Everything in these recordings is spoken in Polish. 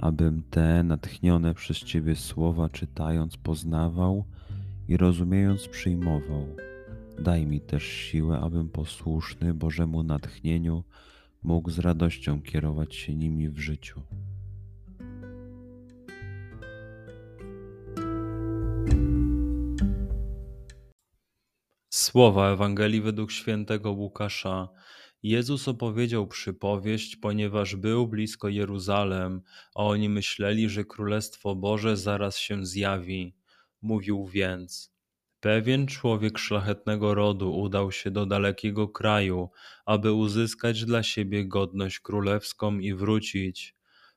abym te natchnione przez Ciebie słowa czytając poznawał i rozumiejąc przyjmował. Daj mi też siłę, abym posłuszny Bożemu natchnieniu mógł z radością kierować się nimi w życiu. Słowa Ewangelii według świętego Łukasza. Jezus opowiedział przypowieść, ponieważ był blisko Jeruzalem, a oni myśleli, że Królestwo Boże zaraz się zjawi. Mówił więc: Pewien człowiek szlachetnego rodu udał się do dalekiego kraju, aby uzyskać dla siebie godność królewską i wrócić.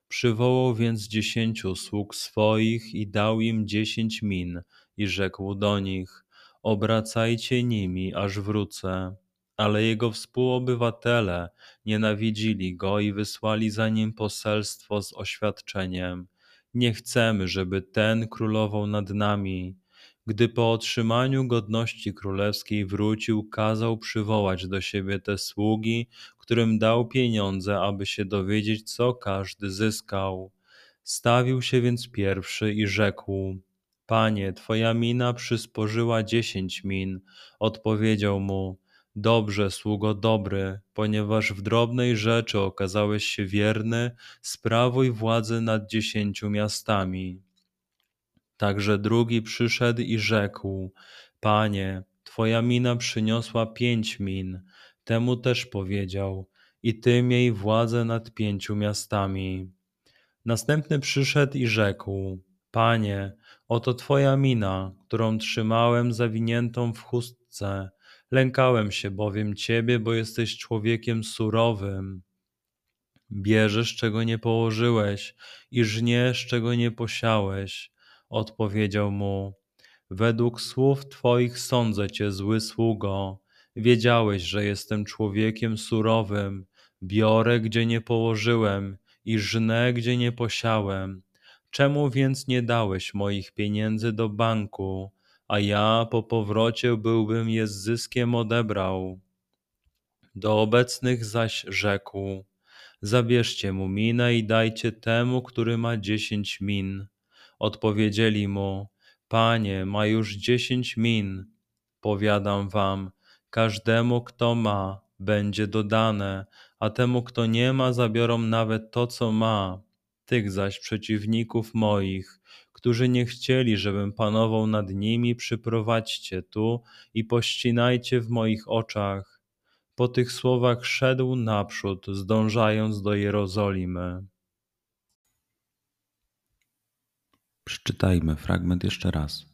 Przywołał więc dziesięciu sług swoich i dał im dziesięć min, i rzekł do nich: Obracajcie nimi, aż wrócę ale jego współobywatele nienawidzili go i wysłali za nim poselstwo z oświadczeniem: Nie chcemy, żeby ten królował nad nami. Gdy po otrzymaniu godności królewskiej wrócił, kazał przywołać do siebie te sługi, którym dał pieniądze, aby się dowiedzieć, co każdy zyskał. Stawił się więc pierwszy i rzekł: Panie, twoja mina przysporzyła dziesięć min. Odpowiedział mu: Dobrze, sługo dobry, ponieważ w drobnej rzeczy okazałeś się wierny, sprawuj władzę nad dziesięciu miastami. Także drugi przyszedł i rzekł: Panie, twoja mina przyniosła pięć min. Temu też powiedział: I ty miej władzę nad pięciu miastami. Następny przyszedł i rzekł: Panie, oto twoja mina, którą trzymałem zawiniętą w chustce Lękałem się bowiem ciebie, bo jesteś człowiekiem surowym. Bierzesz, czego nie położyłeś, i żniesz, czego nie posiałeś. Odpowiedział mu: Według słów twoich sądzę cię, zły sługo. Wiedziałeś, że jestem człowiekiem surowym. Biorę, gdzie nie położyłem, i żnę, gdzie nie posiałem. Czemu więc nie dałeś moich pieniędzy do banku? A ja po powrocie byłbym je z zyskiem odebrał. Do obecnych zaś rzekł: Zabierzcie mu minę i dajcie temu, który ma dziesięć min. Odpowiedzieli mu: Panie, ma już dziesięć min. Powiadam wam, każdemu, kto ma, będzie dodane, a temu, kto nie ma, zabiorą nawet to, co ma. Tych zaś przeciwników moich, którzy nie chcieli, żebym panował nad nimi, przyprowadźcie tu i pościnajcie w moich oczach. Po tych słowach szedł naprzód, zdążając do Jerozolimy. Przeczytajmy fragment jeszcze raz.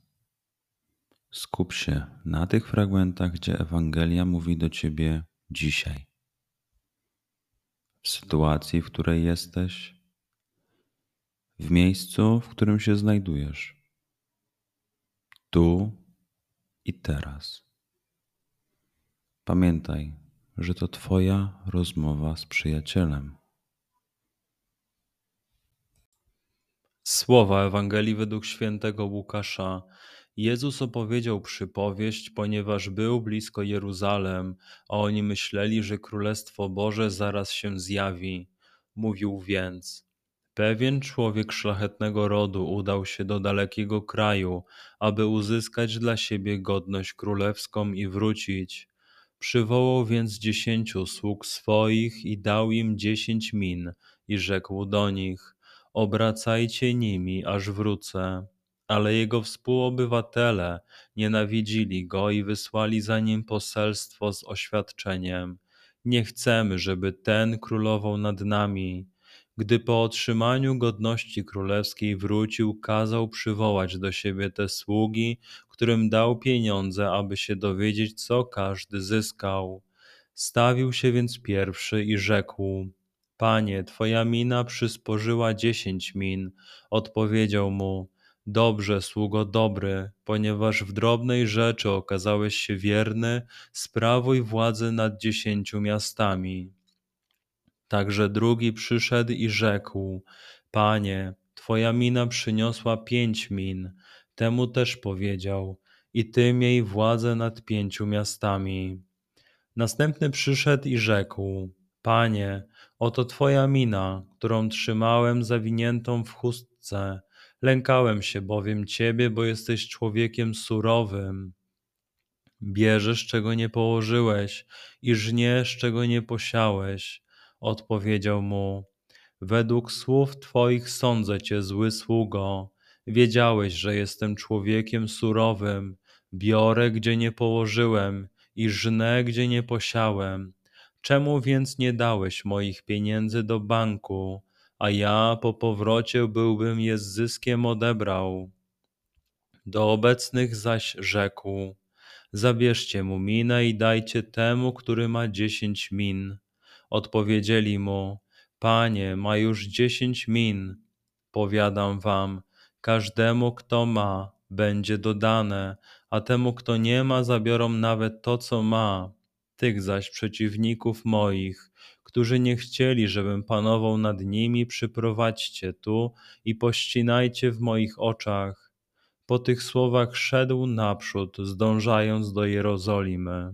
Skup się na tych fragmentach, gdzie Ewangelia mówi do ciebie dzisiaj. W sytuacji, w której jesteś, w miejscu, w którym się znajdujesz. Tu i teraz. Pamiętaj, że to Twoja rozmowa z przyjacielem. Słowa Ewangelii według świętego Łukasza. Jezus opowiedział przypowieść, ponieważ był blisko Jeruzalem, a oni myśleli, że Królestwo Boże zaraz się zjawi. Mówił więc: Pewien człowiek szlachetnego rodu udał się do dalekiego kraju, aby uzyskać dla siebie godność królewską i wrócić. Przywołał więc dziesięciu sług swoich i dał im dziesięć min i rzekł do nich: Obracajcie nimi, aż wrócę. Ale jego współobywatele nienawidzili go i wysłali za nim poselstwo z oświadczeniem: Nie chcemy, żeby ten królował nad nami gdy po otrzymaniu godności królewskiej wrócił, kazał przywołać do siebie te sługi, którym dał pieniądze, aby się dowiedzieć, co każdy zyskał. Stawił się więc pierwszy i rzekł: Panie, twoja mina przysporzyła dziesięć min. Odpowiedział mu: Dobrze, sługo dobry, ponieważ w drobnej rzeczy okazałeś się wierny, sprawuj władzę nad dziesięciu miastami. Także drugi przyszedł i rzekł: Panie, twoja mina przyniosła pięć min. Temu też powiedział: I ty miej władzę nad pięciu miastami. Następny przyszedł i rzekł: Panie, oto twoja mina, którą trzymałem zawiniętą w chustce. Lękałem się bowiem ciebie, bo jesteś człowiekiem surowym. Bierzesz, czego nie położyłeś, i żniesz, czego nie posiałeś. Odpowiedział mu: Według słów twoich sądzę cię, zły sługo. Wiedziałeś, że jestem człowiekiem surowym. Biorę, gdzie nie położyłem, i żnę, gdzie nie posiałem. Czemu więc nie dałeś moich pieniędzy do banku, a ja po powrocie byłbym je z zyskiem odebrał? Do obecnych zaś rzekł: Zabierzcie mu minę i dajcie temu, który ma dziesięć min. Odpowiedzieli mu: Panie, ma już dziesięć min. Powiadam wam, każdemu, kto ma, będzie dodane, a temu, kto nie ma, zabiorą nawet to, co ma. Tych zaś przeciwników moich, którzy nie chcieli, żebym panował nad nimi, przyprowadźcie tu i pościnajcie w moich oczach. Po tych słowach szedł naprzód, zdążając do Jerozolimy.